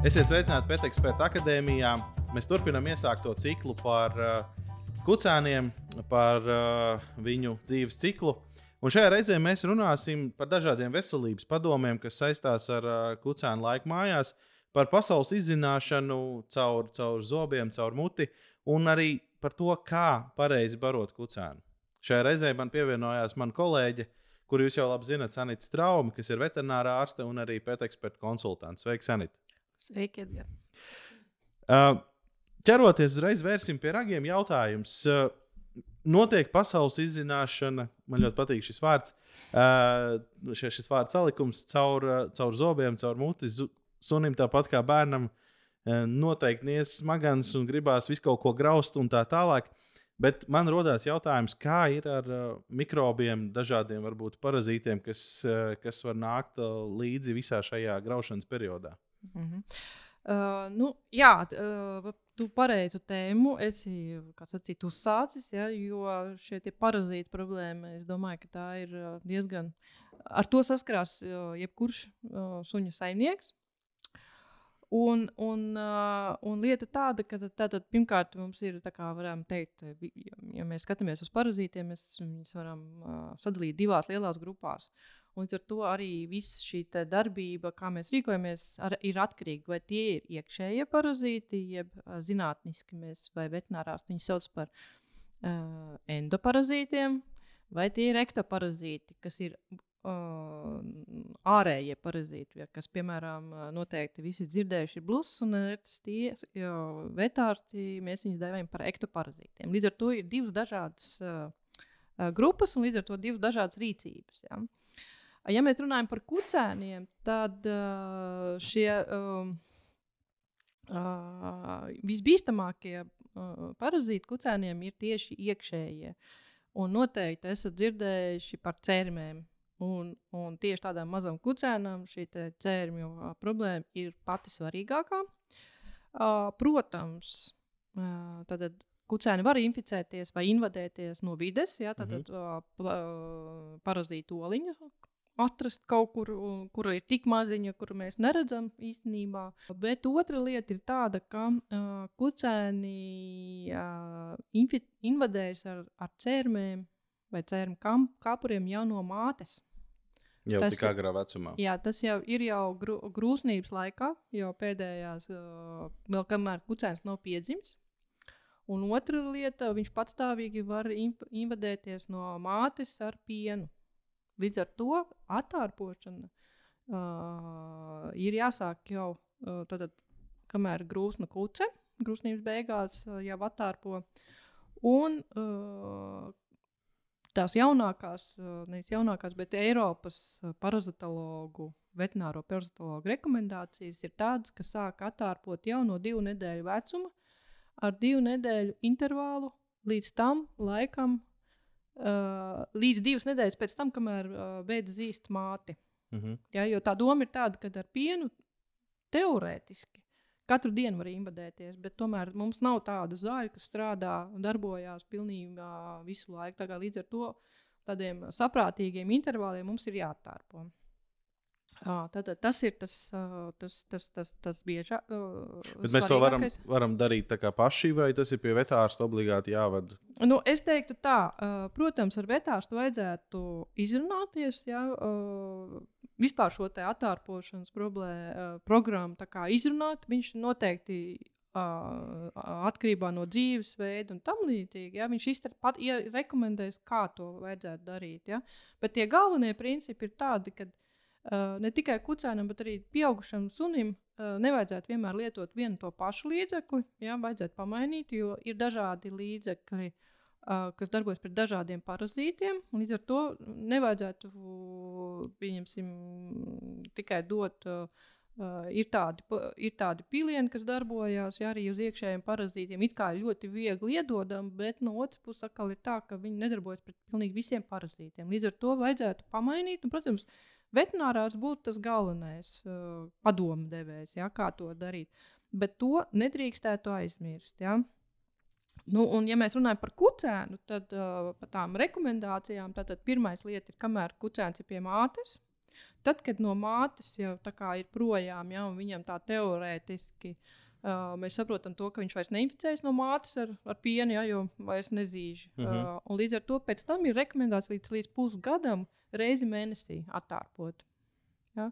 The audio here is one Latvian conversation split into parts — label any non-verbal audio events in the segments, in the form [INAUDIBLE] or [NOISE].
Esiet sveicināti Pēta eksperta akadēmijā. Mēs turpinām iesākt to ciklu par uh, kucēniem, par uh, viņu dzīves ciklu. Un šajā reizē mēs runāsim par dažādiem veselības padomiem, kas saistās ar uh, kucēnu laiku mājās, par pasaules izzināšanu caur, caur zobiem, caur muti un arī par to, kā pareizi barot kucēnu. Šajā reizē man pievienojās mana kolēģe, kuru jūs jau labi zinat, Sanita Strauma, kas ir veterinārā ārste un arī pēteksperta konsultants. Sveiki, Sanita! Sveiki, Edgars. Uh, ķeroties uzreiz vērsim pie ragiem, jautājums. Uh, notiek pasaules izzināšana, man ļoti patīk šis vārds, uh, šis, šis vārds salikums caur, uh, caur zobiem, caur muti. Sunim tāpat kā bērnam, uh, noteikti nies smagans un gribās visu kaut ko graust un tā tālāk. Bet man rodas jautājums, kā ir ar uh, mikrobiem, dažādiem varbūt parazītiem, kas, uh, kas var nākt uh, līdzi visā šajā graušanas periodā. Mm -hmm. uh, nu, jā, uh, tu pareizi tēmu esi sacīt, uzsācis, ja, jo šie parazīti problēma, es domāju, ka tā ir uh, diezgan. Ar to saskarās uh, jebkurš uh, suņu saimnieks. Un, un, uh, un lieta tāda, ka tātad, pirmkārt mums ir, kā varam teikt, ja mēs skatāmies uz parazītiem, mēs viņus varam uh, sadalīt divās lielās grupās. Uh, Līdz ar to arī viss šī darbība, kā mēs rīkojamies, ar, ir atkarīga. Vai tie ir iekšējie parazīti, jeb zinātniski mēs vai veterinārās viņus sauc par uh, endoparazītiem, vai tie ir ektoparazīti, kas ir uh, ārējie parazīti, kas, piemēram, noteikti visi dzirdējuši, ir blūzs un tie vetārti, mēs viņus dēvējam par ektoparazītiem. Līdz ar to ir divas dažādas uh, grupas un līdz ar to divas dažādas rīcības. Ja? Ja mēs runājam par kucēniem, tad uh, šie um, uh, visbīstamākie uh, parazīti kucēniem ir tieši iekšējie. Un noteikti esat dzirdējuši par cērmēm. Un, un tieši tādām mazām kucēnām šī cērmju uh, problēma ir pati svarīgākā. Uh, protams, uh, tad kucēni var inficēties vai invadēties no vides, ja, tad mm -hmm. uh, parazītu oliņu, atrast kaut kur, kur ir tik maziņa, kuru mēs neredzam īstenībā. Bet otra lieta ir tāda, ka uh, kucēni uh, invadējas ar, ar cērmēm vai cērmu kāpuriem jau no mātes. Jau tas, tik agrā vecumā. Jā, tas jau ir jau grū, grūsnības laikā, jau pēdējās, uh, vēl kamēr kucēns nav piedzimis. Un otra lieta, viņš patstāvīgi var invadēties no mātes ar pienu. Līdz ar to attārpošana uh, ir jāsāk jau uh, tad, kamēr grūsna kuce, grūsnības beigās uh, jau attārpo. Un uh, tās jaunākās, uh, nevis jaunākās, bet Eiropas parazitologu, veterināro parazitologu rekomendācijas ir tādas, ka sāk attārpot jau no divu nedēļu vecuma ar divu nedēļu intervālu līdz tam laikam, uh, līdz divas nedēļas pēc tam, kamēr uh, beidz zīst māti. Mm -hmm. ja, jo tā doma ir tāda, ka ar pienu teorētiski katru dienu var invadēties, bet tomēr mums nav tādu zāļu, kas strādā un darbojās pilnībā visu laiku. Līdz ar to tādiem saprātīgiem intervāliem mums ir jātārpo. Tātad tas ir tas, tas, tas, tas, tas biežāk. Bet mēs to varam, varam darīt paši, vai tas ir pie vetārsta obligāti jāvada? Nu, es teiktu, tā, protams, ar vetārstu vajadzētu izrunāties. Jā, vispār šo attārpošanas problēmu, programmu izrunāt. Viņš noteikti atkarībā no dzīvesveida un tam līdzīgi. Ja, viņš pat rekomendēs, kā to vajadzētu darīt. Ja. Bet tie galvenie principi ir tādi, ka ne tikai kucēnam, bet arī pieaugušam sunim uh, nevajadzētu vienmēr lietot vienu to pašu līdzekli. Jā, vajadzētu pamainīt, jo ir dažādi līdzekļi, kas darbojas pret dažādiem parazītiem. Līdz ar to nevajadzētu tikai dot. Ir, tādi, ir tādi pilieni, kas darbojas jā, arī uz iekšējiem parazītiem. It kā ļoti viegli iedodam, bet no otras puses atkal ir tā, ka viņi nedarbojas pret pilnīgi visiem parazītiem. Līdz ar to vajadzētu pamainīt. Un, protams, uh, Veterinārās būtu tas galvenais uh, padomdevējs, ja, kā to darīt. Bet to nedrīkstētu aizmirst. Ja. Nu, un, ja mēs runājam par kucēnu, tad uh, par tām rekomendācijām, tad pirmā lieta ir, kamēr kucēns ir pie mātes. Tad, kad no mātes jau ir projām, ja, un viņam tā teorētiski uh, mēs saprotam, to, ka viņš vairs neinficējas no mātes ar, ar pienu, ja, jo vairs nezīž. -hmm. uh, līdz ar to pēc tam ir rekomendāts līdz, līdz pusgadam reizi mēnesī attārpot. Ja.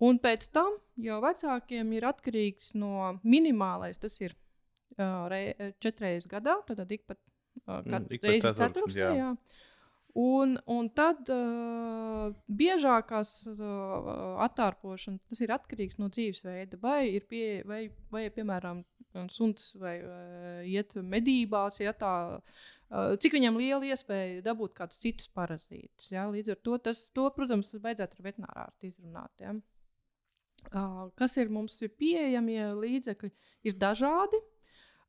Un pēc tam jau vecākiem ir atkarīgs no minimālais, tas ir uh, re, četras gadā, tad ik pat uh, Mm, reizi ceturksnī. jā. Jā. Un, un tad uh, biežākās uh, attārpošanas tas ir atkarīgs no dzīvesveida. Vai ir pie, vai, vai piemēram, suns vai uh, iet medībās, ja tā, uh, cik viņam liela iespēja dabūt kādus citus parazītus. Ja? Līdz ar to, tas, to, protams, vajadzētu ar veterinārārstu izrunāt. Ja? Kas ir mums ir pieejamie līdzekļi, ir dažādi.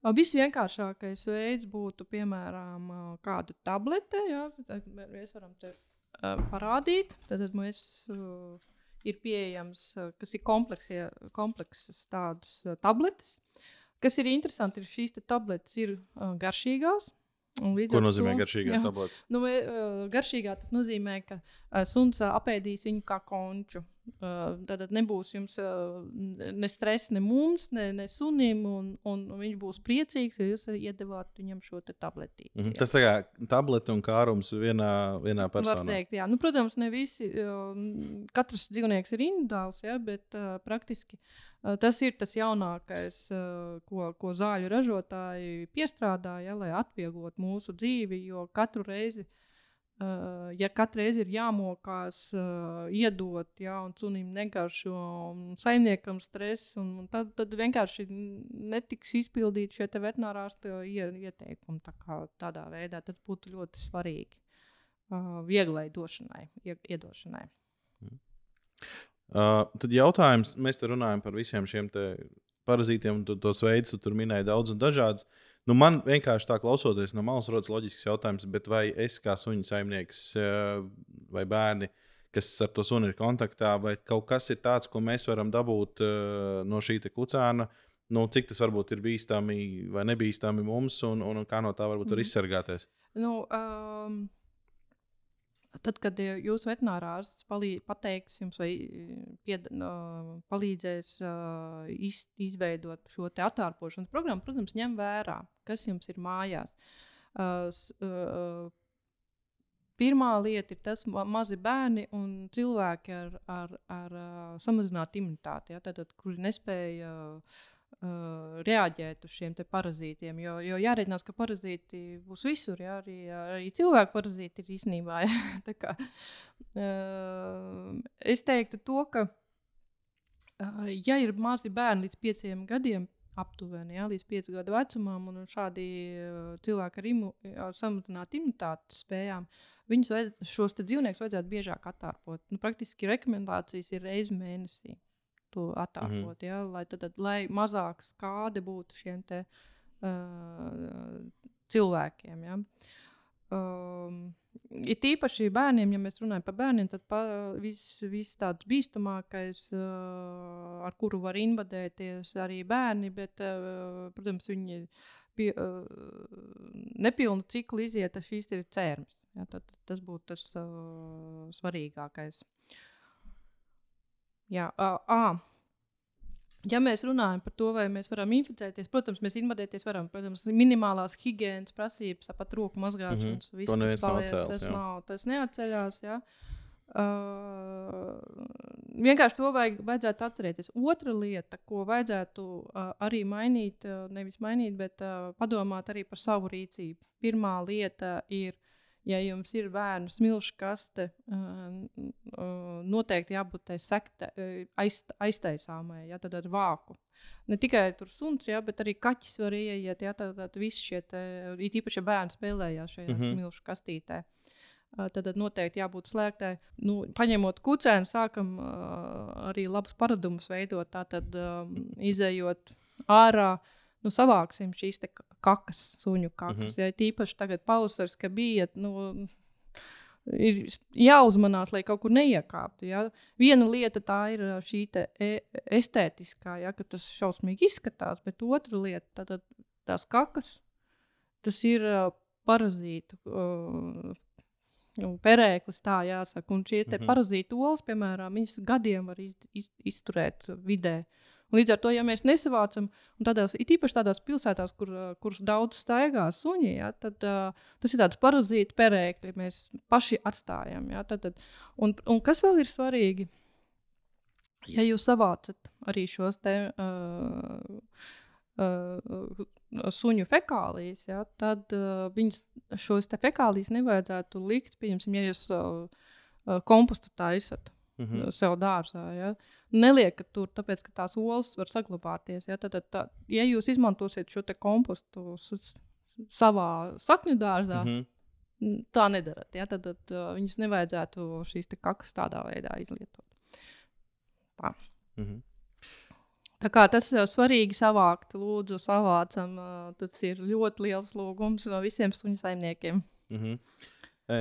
Visvienkāršākais veids būtu, piemēram, kāda tablete. Ja? Mēs varam te parādīt. Tad mēs ir pieejams, kas ir kompleksas tādas tabletes. Kas ir interesanti, ir šīs te tabletes ir garšīgās. Ko nozīmē to- garšīgās Jā. tabletes? Nu, garšīgā tas nozīmē, ka suns apēdīs viņu kā konču. Tad nebūs jums ne stresa, ne mums, ne, ne sunim, un, un viņš būs priecīgs, ja jūs iedavāt viņam šo te tabletīti. Mhm. jā. Tas tā kā tablete un kārums vienā, vienā personā. teikt, jā. Nu, protams, ne visi. Katrs dzīvnieks ir individuāls, ja, bet praktiski uh, tas ir tas jaunākais, ko, ko zāļu ražotāji piestrādā, ja, lai atvieglotu mūsu dzīvi. Jo katru reizi, ja katru reizi ir jāmokās, iedot, ja, un sunim negaršo, un saimniekam stress, un, un tad, tad vienkārši netiks izpildīti šie te veterinārārsta ie- ieteikumi. Tā kā tādā veidā tas būtu ļoti svarīgi vieglai došanai, ie, iedošanai. Uh, tad jautājums, mēs te runājam par visiem šiem parazītiem, un tu tos veidus tu tur minēji daudz un dažādus. Nu, man vienkārši tā klausoties no malas rodas loģisks jautājums, bet vai es kā suņu saimnieks uh, vai bērni, kas ar to sunu ir kontaktā, vai kaut kas ir tāds, ko mēs varam dabūt uh, no šī kucēna, nu, cik tas varbūt ir bīstami vai nebīstami mums, un, un, un kā no tā varbūt var Mhm. izsargāties. Nu, um, tad, kad jūsu veterinārārsts palī- pateiks jums, vai uh, pied, uh, palīdzēs uh, iz, izveidot šo attārpošanas programmu, protams, ņem vērā, kas jums ir mājās. Uh, uh, Pirmā lieta ir tas, ka mazi bērni un cilvēki ar, ar, ar uh, samazinātu imunitāti, ja, tātad, kuri nespēja uh, uh, reaģēt uz šiem parazītiem. Jo, jo jārēķinās, ka parazīti būs visur. Ja? Arī, arī cilvēku parazīti ir īstenībā. [LAUGHS] Kā, uh, es teiktu, to, ka, uh, ja ir mazi bērni līdz pieciem gadiem, aptuveni ja, līdz piecu gadu vecumam, un šādi cilvēki ar, imu, ar samazinātu imunitātes spējām, viņus vajadz, šos dzīvniekus vajadzētu biežāk attārpot. Nu, praktiski rekomendācijas ir reizes mēnesī to attēlot, mm -hmm. ja, lai, tad, tad, lai mazāk skāde būtu šiem te, uh, cilvēkiem. Ja. Um, ir tīpaši bērniem, ja mēs runājam par bērniem, tad viss vis tāds bīstamākais, uh, ar kuru var invadēties arī bērni, bet, uh, protams, viņi pie, uh, nepilnu ciklu iziet, tas šīs ir cērmas. Ja, tad, tas būtu tas uh, svarīgākais. Jā, uh, uh. Ja mēs runājam par to, vai mēs varam inficēties, protams, mēs invadēties varam. Protams, minimālās higiēnas prasības, tāpat roku mazgāšanas, mm. To neviens nav atcēlis, tas, jā. nav, tas neatceļās. Jā. Uh, vienkārši to vajag, vajadzētu atcerēties. Otra lieta, ko vajadzētu uh, arī mainīt, uh, nevis mainīt, bet uh, padomāt arī par savu rīcību. Pirmā lieta ir, ja jums ir bērnu smilšu kaste, uh, uh, noteikti jābūt tai sekta, uh, aiz, aiztaisāmai, ja, tad ar vāku. Ne tikai tur suns, ja, bet arī kaķis var ieiet. Ja, tad, tad visi šie, te, it īpaši ja bērni spēlējās šajā mm. -hmm. smilšu kastītē. Uh, Tad, tad noteikti jābūt slēgtai. Nu, paņemot kucēnu, sākam uh, arī labus paradumus veidot. Tātad, um, izējot ārā, nu, savāksim šīs kakas, suņu kakas. Mm. -hmm. Ja tīpaši tagad pavasars, ka bija. Nu, Ir jāuzmanās, lai kaut kur neiekāptu. Ja? Viena lieta tā ir šī e estētiskā, ja, ka tas šausmīgi izskatās, bet otra lieta tā, tā, tās kakas, tas ir ā, parazītu uh, perēklis, tā jāsaka. Un šie Mhm. parazīti olas, piemēram, viņas gadiem var iz, iz, izturēt vidē. Un līdz ar to, ja mēs nesavācam, un tādās, it īpaši tādās pilsētās, kur, kuras daudz staigā suņi, ja, tad uh, tas ir tāds parazītu perēkļi, mēs paši atstājam. Ja, tad, tad, un, un kas vēl ir svarīgi? Ja jūs savācat arī šos te, uh, uh, suņu fekālijas, ja, tad uh, viņas, šos te fekālijas nevajadzētu likt, pieņemsim, ja jūs uh, kompostu taisat mm. sev dārzā. Ja. Neliekat tur, tāpēc ka tās olas var saglabāties. Ja, tad, tā, ja jūs izmantosiet šo kompostu savā sakņu dārzā, mm. Mhm. tā nedarat. Ja, tad, tad viņus nevajadzētu šīs te kakas tādā veidā izlietot. Mhm. Tā kā tas ir svarīgi savākt, lūdzu, savācam. Tas ir ļoti liels lūgums no visiem suņu saimniekiem. Mhm. E,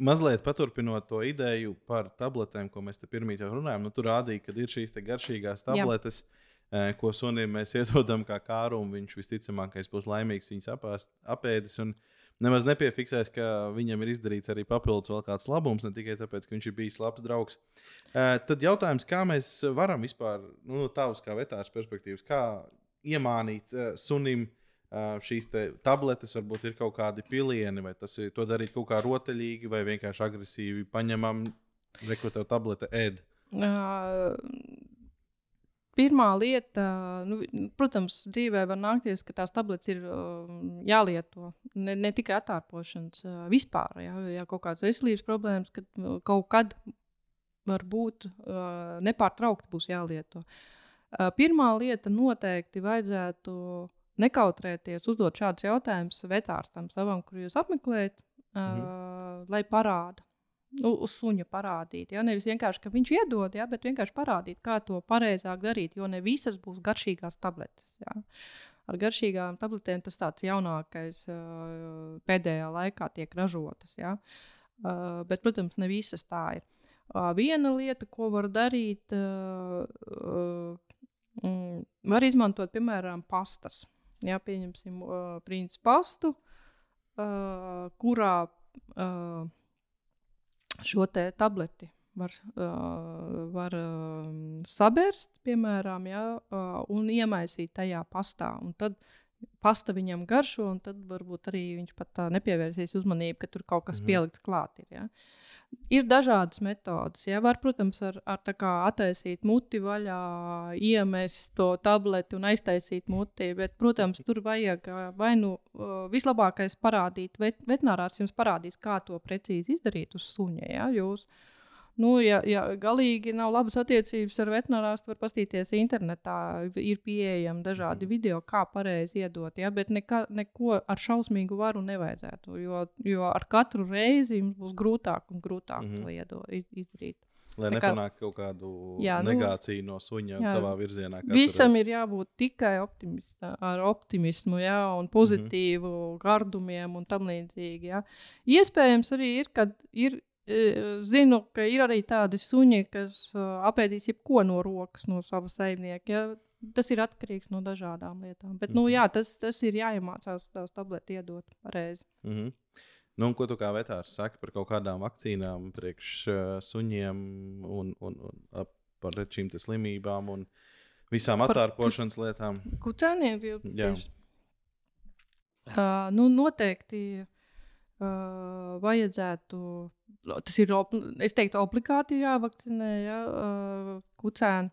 mazliet paturpinot to ideju par tabletēm, ko mēs te pirmie jau runājām, nu, tur rādīja, ka ir šīs garšīgās tabletes, e, ko sunim mēs [LAUGHS] iedodam kā kāru, un viņš visticamākais būs laimīgs viņas apēst, apēdis. Un nemaz nepiefiksēs, ka viņam ir izdarīts arī papildus vēl kāds labums, ne tikai tāpēc, ka viņš ir bijis labs draugs. E, tad jautājums, kā mēs varam vispār, nu, no tavas kā vetārs perspektīvas, kā iemānīt uh, sunim uh, šīs te tabletes, varbūt ir kaut kādi pilieni, vai tas ir to darīt kaut kā rotaļīgi, vai vienkārši agresīvi paņemam, rekrutēt tablete ēd. Ā, Pirmā lieta, nu, protams, dzīvē var nākties, ka tās tabletes ir um, jālieto. Ne, ne tikai attārpošanas, uh, vispār. Ja, ja kaut kādas veselības problēmas, kad uh, kaut kad var būt uh, nepārtraukti būs jālieto. Uh, pirmā lieta noteikti vajadzētu nekautrēties, uzdot šādus jautājumus vetārstam savam, kur jūs apmeklējat, uh, Mhm. lai parāda. Nu, uz suņa parādīt. Ja? Nevis vienkārši, ka viņš iedod, ja? bet vienkārši parādīt, kā to pareizāk darīt. Jo ne visas būs garšīgās tabletes. Ja? Ar garšīgām tabletēm tas tāds jaunākais pēdējā laikā tiek ražotas. Ja? Bet, protams, ne visas tā ir. Viena lieta, ko var darīt, mm, var izmantot, piemēram, pastas. Jā, pieņemsim uh, princi pastu, uh, kurā uh, šo te tableti var, uh, var uh, sabērst, piemēram, ja, uh, un iemaisīt tajā pastā. Un tad pasta viņam garšo, un tad varbūt arī viņš pat nepievērsīs uzmanību, ka tur kaut kas mm. pielikts klāt. Ir, ja. Ir dažādas metodes. Ja. Var, protams, ar, ar tā kā attaisīt muti vaļā, iemest to tableti un aiztaisīt muti, bet, protams, tur vajag vai nu vislabākais parādīt, vet, veterinārās jums parādīs, kā to precīzi izdarīt uz suņa. Ja. Jūs, Nu, ja, ja galīgi nav labas attiecības ar veterinārāstu, var paskatīties internetā. Ir pieejami dažādi video, kā pareizi iedot. Ja? Bet neka, neko ar šausmīgu varu nevajadzētu. Jo, jo ar katru reizi jums būs grūtāk un grūtāk mm Mhm. -hmm. to iedo, iz- izdarīt. Lai nepanāktu kaut kādu Jā, nu, negāciju no suņa jā, tavā virzienā. Visam reizi. ir jābūt tikai optimista, ar optimismu, ja, un pozitīvu mm -hmm. gardumiem un tam līdzīgi. Ja. Iespējams, arī ir, kad ir. Zinu, ka ir arī tādi suņi, kas apēdīs jebko no rokas no sava saimnieka. Ja. Tas ir atkarīgs no dažādām lietām. Bet, nu, Mhm. jā, tas, tas ir jāiemācās tās tabletes iedot pareizi. Mm -hmm. nu, ko tu kā vetārs saki par kaut kādām vakcīnām priekš uh, suņiem un, un, un par šīm slimībām un visām attārpošanas lietām? Kucēniem jau tieši. Uh, nu, noteikti uh, vajadzētu. Tas ir, es teiktu, obligāti jāvakcinē ja, uh, kucēni.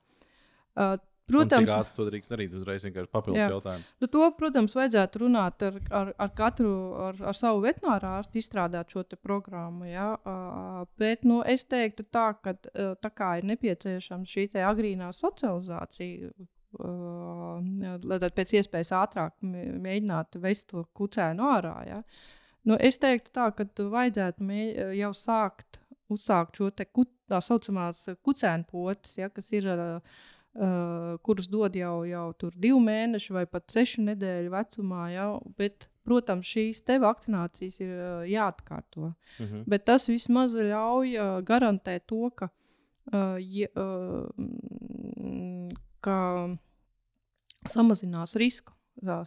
Uh, Protams, kā to drīkst darīt, uzreiz vienkārši papildus Jā. jautājumu. nu, to, protams, vajadzētu runāt ar, ar, ar katru, ar, ar savu veterināru ārstu, izstrādāt šo programmu. Ja, uh, bet nu, es teiktu, tā, ka uh, tā kā ir nepieciešama šī agrīnā socializācija. Uh, lai tad pēc iespējas ātrāk mē- mēģinātu vest to kucēnu ārā. Ja. Nu, es teiktu, tā, ka vajadzētu mē, jau sākt, uzsākt šo te ku, tā saucamās kucēnu potes, ja, kas ir. Uh, uh, kurus dod jau, jau tur divu mēnešu vai pat sešu nedēļu vecumā. Ja? Bet, protams, šīs te vakcinācijas ir uh, jāatkārto. Mm -hmm. Bet tas vismaz ļauj uh, garantēt to, ka, uh, ja, uh, ka samazinās risku uh,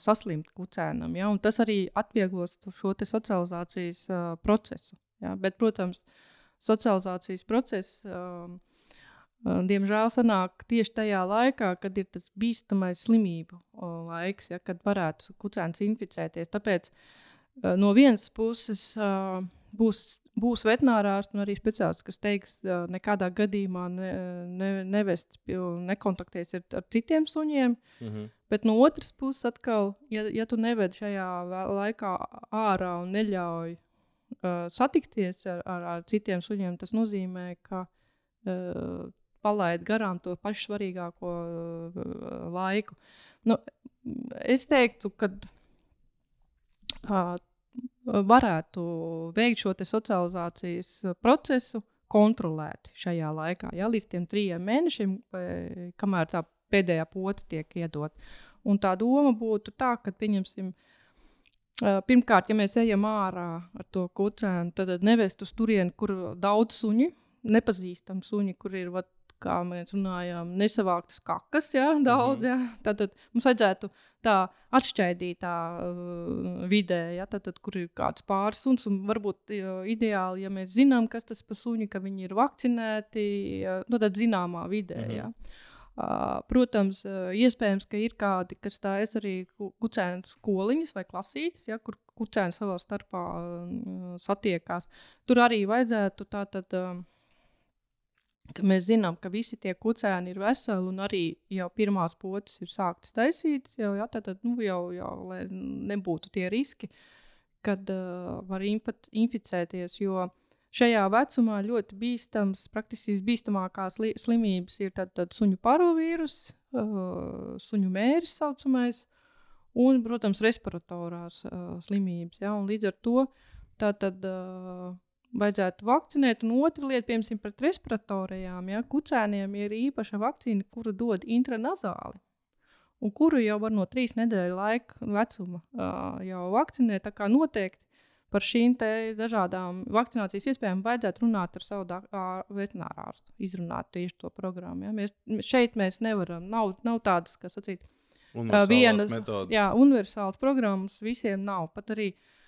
saslimt kucēnam. Ja? Un tas arī atvieglos šo socializācijas uh, procesu. Ja? Bet, protams, socializācijas process. Um, Diemžēl sanāk tieši tajā laikā, kad ir tas bīstamais slimību laiks, ja, kad varētu kucēns inficēties. Tāpēc no vienas puses būs, būs veterinārārsts un arī speciālists, kas teiks, nekādā gadījumā ne, ne, nevest, nekontaktēties ar, ar citiem suņiem. Mm -hmm. Bet no otras puses, atkal, ja, ja tu neved šajā laikā ārā un neļauj uh, satikties ar, ar, ar citiem suņiem, tas nozīmē, ka uh, palaid garām to pašu svarīgāko uh, laiku. Nu, es teiktu, ka uh, varētu veikt šo socializācijas procesu kontrolēti šajā laikā, ja, līdz tiem trijiem mēnešiem, kamēr tā pēdējā pota tiek iedot. Un tā doma būtu tā, ka, pieņemsim, pirmkārt, ja mēs ejam ārā ar to kucēnu, tad nevest uz turieni, kur daudz suņi, nepazīstami suņi, kur ir vat, kā mēs runājām, nesavāktas kakas, ja, daudz. Mm -hmm. ja. Tad, tad mums vajadzētu tā atšķaidītā uh, vidē, ja, tad, tad, kur ir kāds pāris suns. Varbūt uh, ideāli, ja mēs zinām, kas tas par suņi, ka viņi ir vakcinēti, uh, nu, tad zināmā vidē. Mm -hmm. ja. Uh, protams, uh, iespējams, ka ir kādi, kas tādas arī kucēnu skoliņas vai klasītes, ja, kur kucēni savā starpā uh, satiekās. Tur arī vajadzētu tātad. Uh, ka mēs zinām, ka visi tie kucēni ir veseli un arī jau pirmās potes ir sāktas taisītas, jau, jā, tad, nu, jau, jau lai nebūtu tie riski, kad uh, var inficēties. Jo šajā vecumā ļoti bīstams, praktiski visbīstamākās slimības ir tad, tad suņu parovīrus, uh, suņu mēris saucamais, un, protams, respiratorās uh, slimības. Ja, līdz ar to tā tad. Uh, vajadzētu vakcinēt. Un otra lieta, piemēram, pret respiratorijām, ja kucēniem ir īpaša vakcīna, kuru dod intranazāli. Un kuru jau var no trīs nedēļu laika vecuma uh, jau vakcinēt. Tā kā noteikti par šīm dažādām vakcinācijas iespējām vajadzētu runāt ar savu veterināru ārstu, izrunāt tieši to programmu. Ja? Mēs, šeit mēs nevaram, nav, nav tādas, kas sacīt, vienas metodas. Jā, universālas programmas visiem nav. Pat arī uh,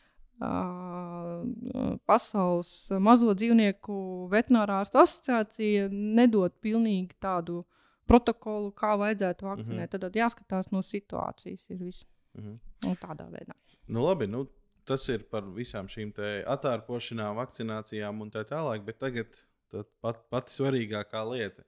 Pasaules mazo dzīvnieku veterinārārstu asociācija nedod pilnīgi tādu protokolu, kā vajadzētu vakcinēt. Mm -hmm. Tad jāskatās no situācijas. Ir viss mm -hmm. tādā veidā. Nu, labi, nu, tas ir par visām šīm attārpošanām, vakcinācijām un tā tālāk. Bet tagad pat, pati svarīgākā lieta.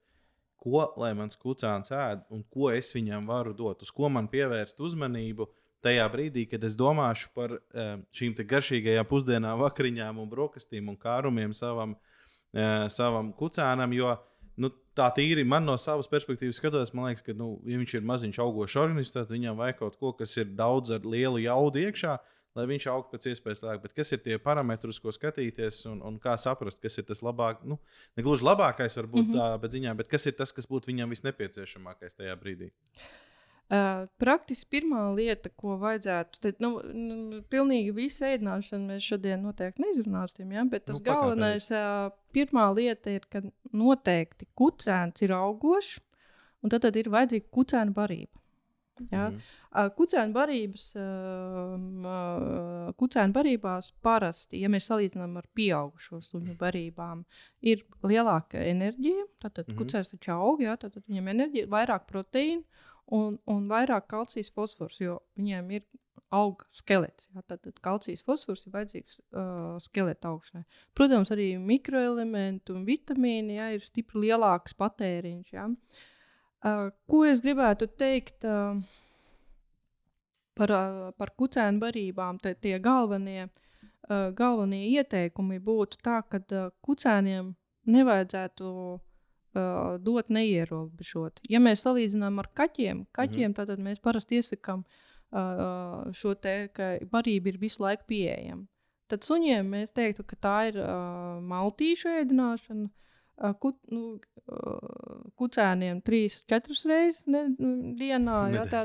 Ko lai mans kucēns ēd un ko es viņam varu dot, uz ko man pievērst uzmanību, tajā brīdī, kad es domāšu par uh, šīm garšīgajām pusdienām, vakariņām, un brokastīm un kārumiem savam, uh, savam kucēnam. Jo nu, tā tīri man no savas perspektīvas skatoties, man liekas, ka, nu, ja viņš ir maziņš augošs organisms, tad viņam vajag kaut ko, kas ir daudz ar lielu jaudu iekšā. Lai viņš augtu pēc iespējas tālāk, bet kas ir tie parametri, ko skatīties un, un kā saprast, kas ir tas labākais, nu, ne gluži labākais, varbūt mm -hmm. tā, bet ziņā, bet kas ir tas, kas būtu viņam visnepieciešamākais tajā brīdī? Uh, Uh, praktiski pirmā lieta, ko vajadzētu, tad, nu, nu, pilnīgi visu ēdināšanu mēs šodien noteikti neizrunāsim, ja? bet tas nu, galvenais, uh, pirmā lieta ir, ka noteikti kucēns ir augošs, un tad, tad ir vajadzīga kucēna barība. Ja? Mm. Uh, kucēna barības, kucēna barībās parasti, ja mēs salīdzinām ar pieaugušo suņu barībām, ir lielāka enerģija. Tātad mm. kucēns taču aug, ja? tad viņam ir enerģija, vairāk proteīnu un, un vairāk kalcijas fosfors, jo viņiem ir auga skelets. Jā, tad, tad kalcijas fosfors ir vajadzīgs uh, skeleta augšanai. Protams, arī mikroelementi un vitamīni jā, ir stipri lielāks patēriņš. Jā. Uh, ko es gribētu teikt uh, par, uh, par kucēnu barībām? Te, tie galvenie, uh, galvenie ieteikumi būtu tā, ka uh, kucēniem nevajadzētu uh, uh, dot neierobežot. Ja mēs salīdzinām ar kaķiem, kaķiem mm tad mēs parasti iesakām uh, šo te, ka barība ir visu laiku pieejama. Tad suņiem mēs teiktu, ka tā ir uh, maltīšu ēdināšana. Uh, kut, nu, uh, kucēniem trīs, četras reizes ne, nu, dienā, jā, tā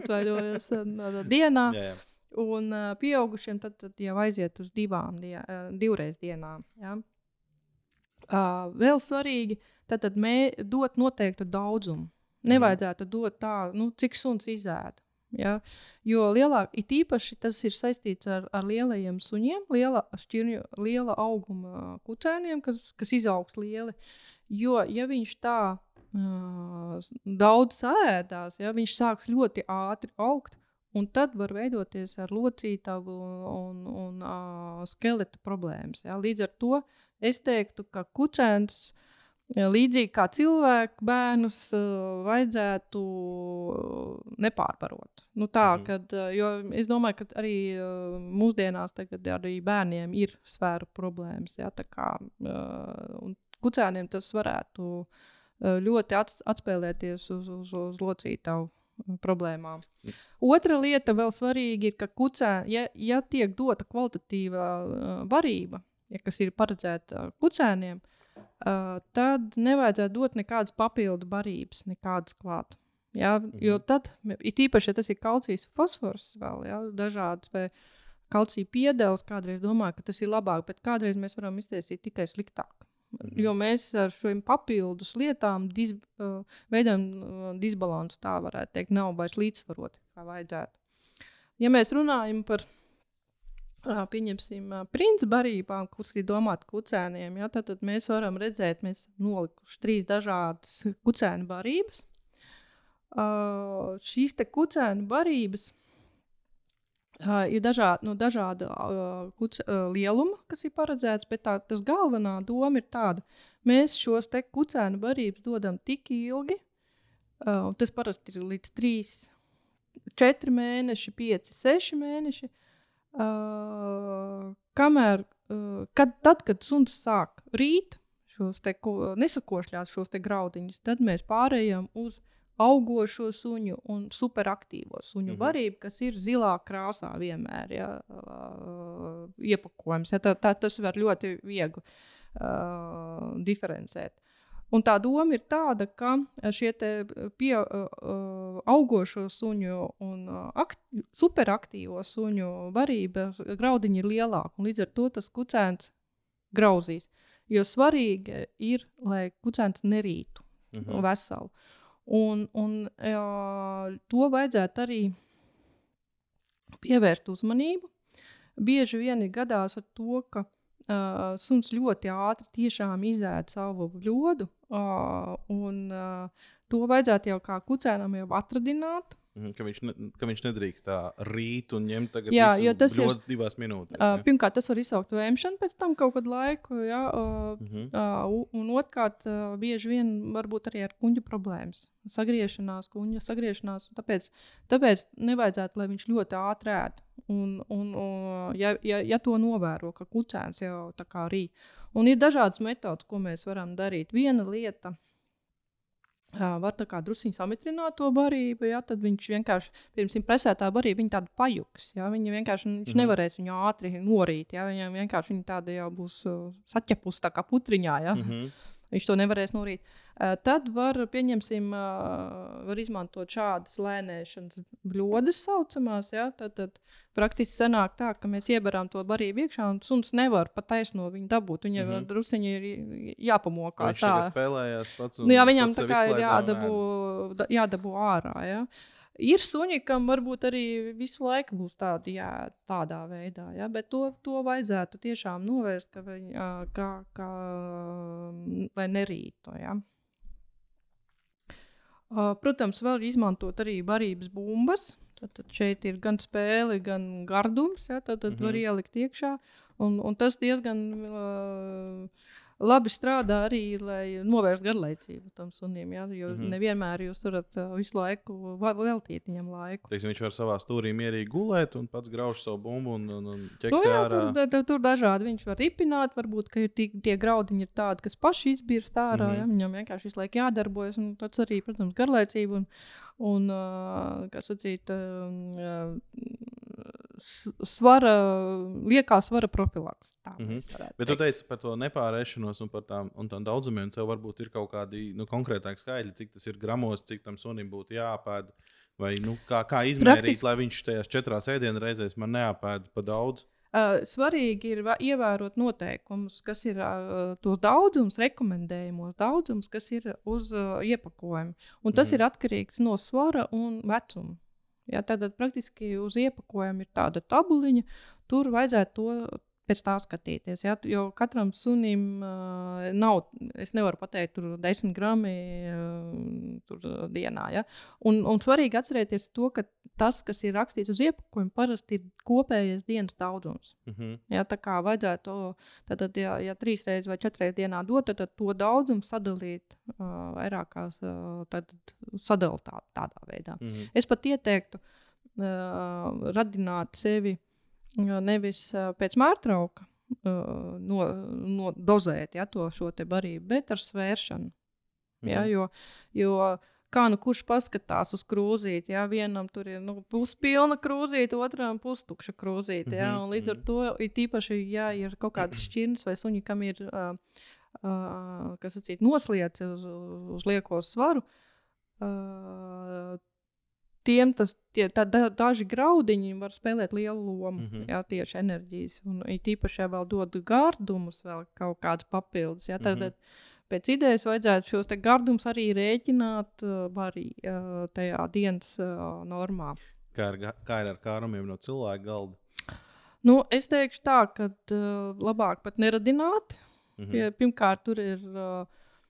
atvaļojos uh, dienā. jā, jā. Un uh, pieaugušiem tad, tad jau aiziet uz divām, die, uh, divreiz dienā. Jā. Uh, vēl svarīgi, tad, tad mē, dot noteiktu daudzumu. Mhm. Nevajadzētu dot tā, nu, cik suns izēda. Ja? Jo lielāk, it īpaši tas ir saistīts ar, ar lielajiem suņiem, liela, šķirņu, liela auguma kucēniem, kas, kas izaugs lieli. Jo, ja viņš tā uh, daudz ēdās, ja, viņš sāks ļoti ātri augt, un tad var veidoties ar locītavu un, un uh, skeleta problēmas. Ja. Līdz ar to es teiktu, ka kucēns uh, Līdzīgi kā cilvēku bērnus uh, vajadzētu nepārbarot. Nu, tā, mm. kad, jo es domāju, ka arī mūsdienās arī bērniem ir svēru problēmas. Ja, kā, kucēniem tas varētu ļoti ats, atspēlēties uz, uz, uz locītavu problēmām. Mm. Otra lieta, vēl svarīga, ir, ka kucē, ja, ja tiek dota kvalitatīva barība, ja, kas ir paredzēta kucēniem, uh, uh, tad nevajadzētu dot nekādas papildu barības, nekādas klāt. Mhm. Jo tad, it īpaši, ja tas ir kalcijs, fosfors vēl, ja? dažādas vai kalcija piedevs, kādreiz domāju, ka tas ir labāk, bet kādreiz mēs varam iztaisīt tikai sliktāk. Mhm. Jo mēs ar šīm papildus lietām dis, uh, veidojam uh, disbalansu, tā varētu teikt, nav vairs līdzsvaroti, kā vajadzētu. Ja mēs runājam par pieņemsim, princi barībām, kuras ir domātas kucēniem, ja, tad, tad mēs varam redzēt, mēs esam nolikuši trīs dažādas kucēnu barības. Uh, šīs kucēnu barības uh, ir dažādi, no dažāda uh, kuc, uh, lieluma, kas ir paredzēts, bet tā, galvenā doma ir tāda, mēs šos kucēnu barības dodam tik ilgi, uh, tas parasti ir līdz 3, 4 mēneši, 5, 6 mēneši, uh, Uh, kamēr, uh, kad, tad, kad suns sāk rīt šos te, ko, nesakošļāt šos graudiņus, tad mēs pārējām uz augošo suņu un superaktīvo suņu mm -hmm. varību, kas ir zilā krāsā vienmēr ja, uh, iepakojums. Ja, tā, tā, tas var ļoti viegli uh, diferencēt. Un tā doma ir tāda, ka šie pie, uh, augošo suņu un akt, superaktīvo suņu varība graudiņi ir lielāka. Līdz ar to tas kucēns grauzīs. Jo svarīgi ir, lai kucēns nerītu uh mhm. -huh. veselu. Un, un jā, to vajadzētu arī pievērst uzmanību. Bieži vien ir gadās ar to, ka uh, suns ļoti ātri izēda savu bļodu, uh, un uh, to vajadzētu jau kā kucēnam jau atradināt. Mhm, ka viņš, ne, ka viņš nedrīkst tā rīt un ņemt tagad jā, jo tas ir divās minūtēs. Uh, pirmkārt, tas var izsaukt vēmšanu pēc tam kaut kādu laiku, jā, uh, uh -huh. uh, un otrkārt, uh, bieži vien varbūt arī ar kuģu problēmas. Sagriešanās, kuģa sagriešanās. Tāpēc, tāpēc nevajadzētu, lai viņš ļoti ātri ēd. Un, un, un ja, ja, ja to novēro, ka kucēns jau tā kā rīt. Un ir dažādas metodas, ko mēs varam darīt. Viena lieta var tā kā druskuļi samitrināt to barību, ja, tad viņš vienkārši pirms presētā barība viņa tāda pajuks. Ja, viņa vienkārši viņš mm. nevarēs viņu ātri norīt. Ja, viņam vienkārši viņa tāda jau būs uh, saķepusi tā kā putriņā. Ja. Mm -hmm. Viņš to nevarēs norīt. Uh, tad var, pieņemsim, uh, var izmantot šādas lēnēšanas bļodas, saucamās. Ja? Tad, tad praktiski sanāk tā, ka mēs ieberām to barību iekšā, un suns nevar pat taisno viņu dabūt. Viņam mm -hmm. druskuļi ir jāpamokās. Viņš tā spēlējās pats. Nu, jā, viņam tā kā ir jādabū, jādabū ārā. Ja? Ir suņi, kam varbūt arī visu laiku būs tādi, jā, tādā veidā, ja? bet to, to vajadzētu tiešām novērst, ka viņi, kā, kā, lai nerītu. Ja? Protams, var izmantot arī barības bumbas. Tad, tad šeit ir gan spēle, gan gardums. Ja? Tad, tad mm -hmm. var mhm. ielikt iekšā. Un, un tas diezgan uh, labi strādā arī, lai novērstu garlaicību tam sunim. Ja? Jo mm -hmm. nevienmēr jūs varat uh, visu laiku veltīt viņam laiku. Teiksim, viņš var savā stūrī mierīgi gulēt un pats grauž savu bumbu un, un, un ķeksē nu, jā, ārā. Tur, tur, tur dažādi viņš var ripināt, varbūt tie, tie graudiņi ir tādi, kas paši izbīrst ārā. Mm -hmm. ja? Viņam vienkārši visu laiku jādarbojas, un tas arī, protams, garlaicība. Un, un uh, kā sacīt, uh, svara, liekā svara profilaks. Tā, mm -hmm. Bet tu teici par to nepārēšanos un par tām, un tām daudzumiem. Tev varbūt ir kaut kādi nu, konkrētāki skaitļi, cik tas ir gramos, cik tam sunim būtu jāpēd. Vai nu, kā, kā izmērīt, Praktis... lai viņš tajās četrās ēdienreizēs man neapēda pa daudz? Uh, svarīgi ir ievērot noteikumus, kas ir uh, tos daudzums, rekomendējumos daudzums, kas ir uz uh, iepakojuma. Un tas mm. ir atkarīgs no svara un vecuma. Ja, tad, tad praktiski uz iepakojuma ir tāda tabuliņa, tur vajadzētu to pēc tā skatīties. Ja? Jo katram sunim uh, nav, es nevaru pateikt, tur 10 gramu uh, tur, dienā. Ja? Un, un svarīgi atcerēties to, ka tas, kas ir rakstīts uz iepakojuma, parasti ir kopējais dienas daudzums. Mm -hmm. ja? Tā kā vajadzētu, tad, tad ja, ja trīs reizes vai četras reizes dienā dot, tad, tad to daudzumu sadalīt uh, vairākās, uh, tad sadalīt tā, tādā veidā. Mm -hmm. Es pat ieteiktu uh, radināt sevi nevis pēc mārtrauka no, no dozēt ja, to šo barību, bet ar svēršanu. Mhm. Ja, jo, jo kā nu kurš paskatās uz krūzīti, ja vienam tur ir nu, puspilna krūzīte, otram pustukša krūzīte. Ja, Mhm, līdz ar mhm. to ir tīpaši, ja ir kaut kādas šķirnes vai suņi, kam ir uh, uh, kas sacīt, noslēdz uz, uz lieko svaru. Uh, Tiem tas, tie, tā, da, daži graudiņi var spēlēt lielu lomu. Mm. -hmm. Jā, tieši enerģijas. Un īpaši, ja vēl dod gardumus, vēl kaut kādus papildus. Jā, tad, Mhm. tad pēc idejas vajadzētu šos gardumus arī rēķināt arī, tajā dienas normā. Kā, ga- kā ir ar kārumiem no cilvēka galda? Nu, es teikšu tā, ka labāk pat neradināt. Mhm. Pie, pirmkārt, tur ir uh,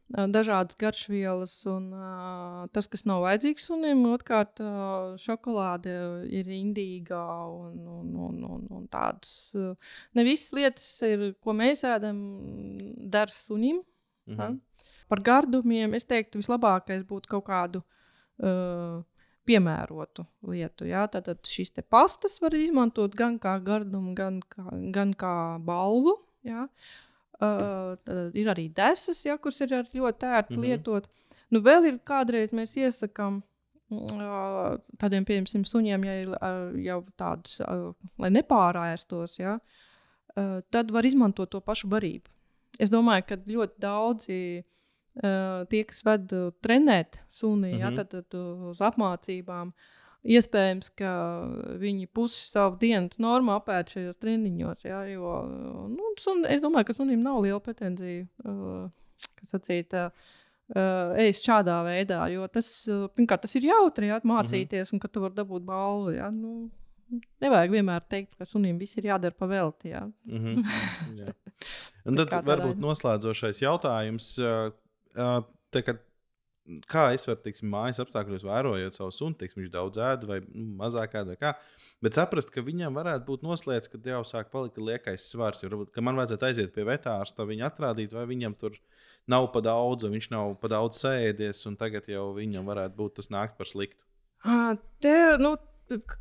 dažādas garšvielas, un uh, tas, kas nav vajadzīgs sunim, otrkārt, uh, šokolāde ir indīgā un, un, un, un, un tādas. Uh, ne visas lietas, ir, ko mēs ēdam, der sunim. Mhm. Ja? Par gardumiem es teiktu, vislabākais būtu kaut kādu uh, piemērotu lietu. Ja? Tātad šīs pastas var izmantot gan kā gardumu, gan kā, gan kā balvu. Ja? Uh, tad ir arī desas, ja, kuras ir ļoti ērti mm -hmm. lietot. Nu, vēl ir kādreiz mēs iesakām uh, tādiem, piemēram, suņiem, ja ir uh, jau tādas, uh, lai nepārēstos, ja, uh, tad var izmantot to pašu barību. Es domāju, ka ļoti daudzi uh, tie, kas ved uh, trenēt suni, mm -hmm. ja, Mhm. tad, tad uh, uz apmācībām, iespējams, ka viņi pusi savu dienas normu apēd šajos treniņos. Ja, jo, uh, nu, sun, es domāju, ka sunim nav liela pretenzija. Uh, sacīt, uh, Uh, ēst šādā veidā, jo tas, uh, pirmkārt, tas ir jautri, ja, mācīties, un ka tu vari dabūt balvu. Ja, nu, nevajag vienmēr teikt, ka sunim viss ir jādara pa velti. Ja. Mhm. [LAUGHS] Jā. Un tad varbūt noslēdzošais jautājums. ā, ā, tā kā- Kā es varu, teiksim, mājas apstākļos vērojot savu sunu, teiksim, viņš daudz ēda vai nu, mazāk ēda, vai kā. Bet saprast, ka viņam varētu būt noslēgts, kad jau sāk palikt liekais svars. Varbūt, ka man vajadzētu aiziet pie vetārsta, viņu atrādīt, vai viņam tur nav pa daudz, viņš nav pa daudz sēdies, un tagad jau viņam varētu būt tas nākt par sliktu. Te, nu,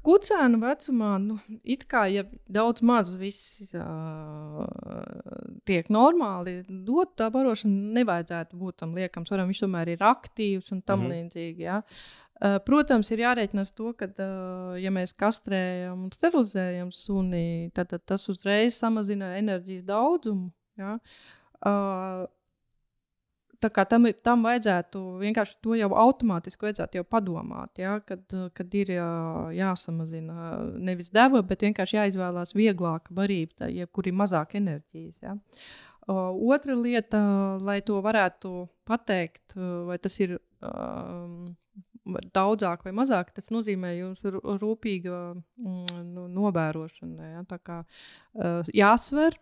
kucēnu vecumā, nu, it kā ja daudz maz viss uh, tiek normāli dot, tā barošana nevajadzētu būt tam liekam svaram. Viņš tomēr ir aktīvs un tam mm -hmm. līdzīgi. Ja? Uh, Protams, ir jārēķinās to, ka, uh, ja mēs kastrējam un sterilizējam suni, tad, tad tas uzreiz samazina enerģijas daudzumu. Ja? Uh, tam, tam vajadzētu vienkārši to jau automātiski vajadzētu jau padomāt, ja, kad, kad ir jā, jāsamazina nevis deva, bet vienkārši jāizvēlās vieglāka barība, tā, jeb kur ir mazāk enerģijas. Ja. Otra lieta, lai to varētu pateikt, vai tas ir um, daudzāk vai mazāk, tas nozīmē jums rūpīga mm, novērošana. Ja, tā kā uh, jāsver.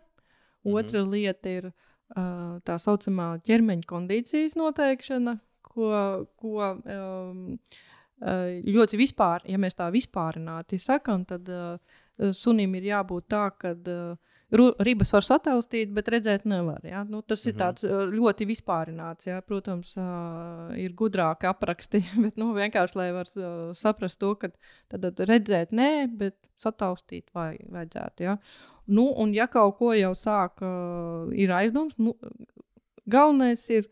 Mhm. Otra -hmm. lieta ir uh, tā saucamā ķermeņa kondīcijas noteikšana, ko, ko ļoti vispār, ja mēs tā vispārināti sakām, tad sunim ir jābūt tā, ka ribas var sataustīt, bet redzēt nevar. Ja? Nu, tas. Mhm. ir tāds ļoti vispārināts. Ja? Protams, ir gudrāki apraksti, [LAUGHS] bet nu, vienkārši lai var saprast to, ka tad, tad redzēt nē, bet sataustīt vai, vajadzētu. Ja? Nu, un ja kaut ko jau sāk, uh, ir aizdoms, nu, galvenais ir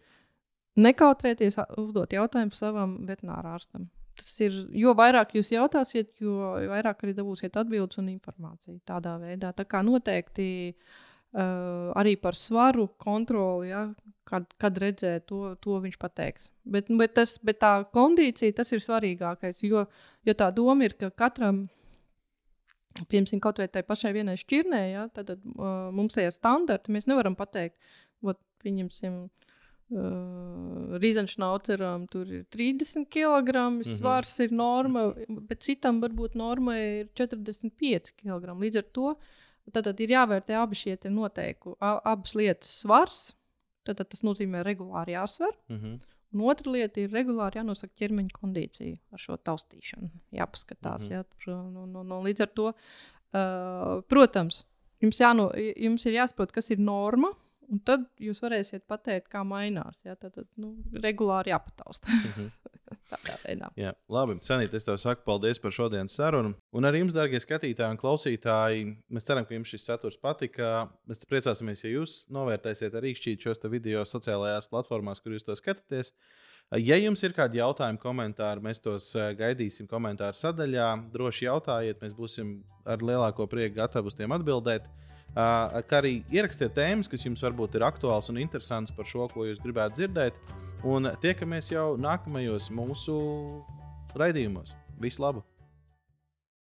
nekautrēties uzdot jautājumu savam veterinārārstam. Tas ir, jo vairāk jūs jautāsiet, jo vairāk arī dabūsiet atbildes un informāciju tādā veidā. Tā kā noteikti uh, arī par svaru kontroli, ja, kad, kad redzēt, to, to viņš pateiks. Bet, bet, tas, bet tā kondīcija tas ir svarīgākais, jo, jo tā doma ir, ka katram Piemēram, kaut vai tai pašai vienai šķirnē, ja, tad, tad uh, mums ir standarti. Mēs nevaram pateikt, ot, pieņemsim, Uh, Rīzenšnauceram tur ir 30 kg Mhm. svars, ir norma, bet citam varbūt norma ir 45 kg. Līdz ar to tad, tad ir jāvērtē abi šie te noteiku, a- abas lietas svars. Tad, tad tas nozīmē regulāri jāsver. Mhm. Un otra lieta ir regulāri jānosaka ķermeņa kondīcija ar šo taustīšanu. Jāpaskatās. Mm -hmm. jā, tur, un, un, un līdz ar to, uh, protams, jums, jāno, jums ir jāsaprot, kas ir norma. Un tad jūs varēsiet pateikt, kā mainās. Jā, tad, tad nu, regulāri jāpatausta. Mhm. [LAUGHS] Tādā veidā. Jā, labi. Sanīt, es tev saku paldies par šodienas sarunu. Un arī jums, darbie skatītāji un klausītāji, mēs ceram, ka jums šis saturs patika. Mēs priecāsimies, ja jūs novērtēsiet arī šķīt šos video sociālajās platformās, kur jūs to skatāties. Ja jums ir kādi jautājumi, komentāri, mēs tos eh, gaidīsim komentāru sadaļā. Droši jautājiet, mēs būsim ar lielāko prieku gatavi uz tiem atbildēt. Kā arī ierakstiet tēmas, kas jums varbūt ir aktuāls un interesants par šo, ko jūs gribētu dzirdēt. Un tiekamies jau nākamajos mūsu raidījumos. Visu labu!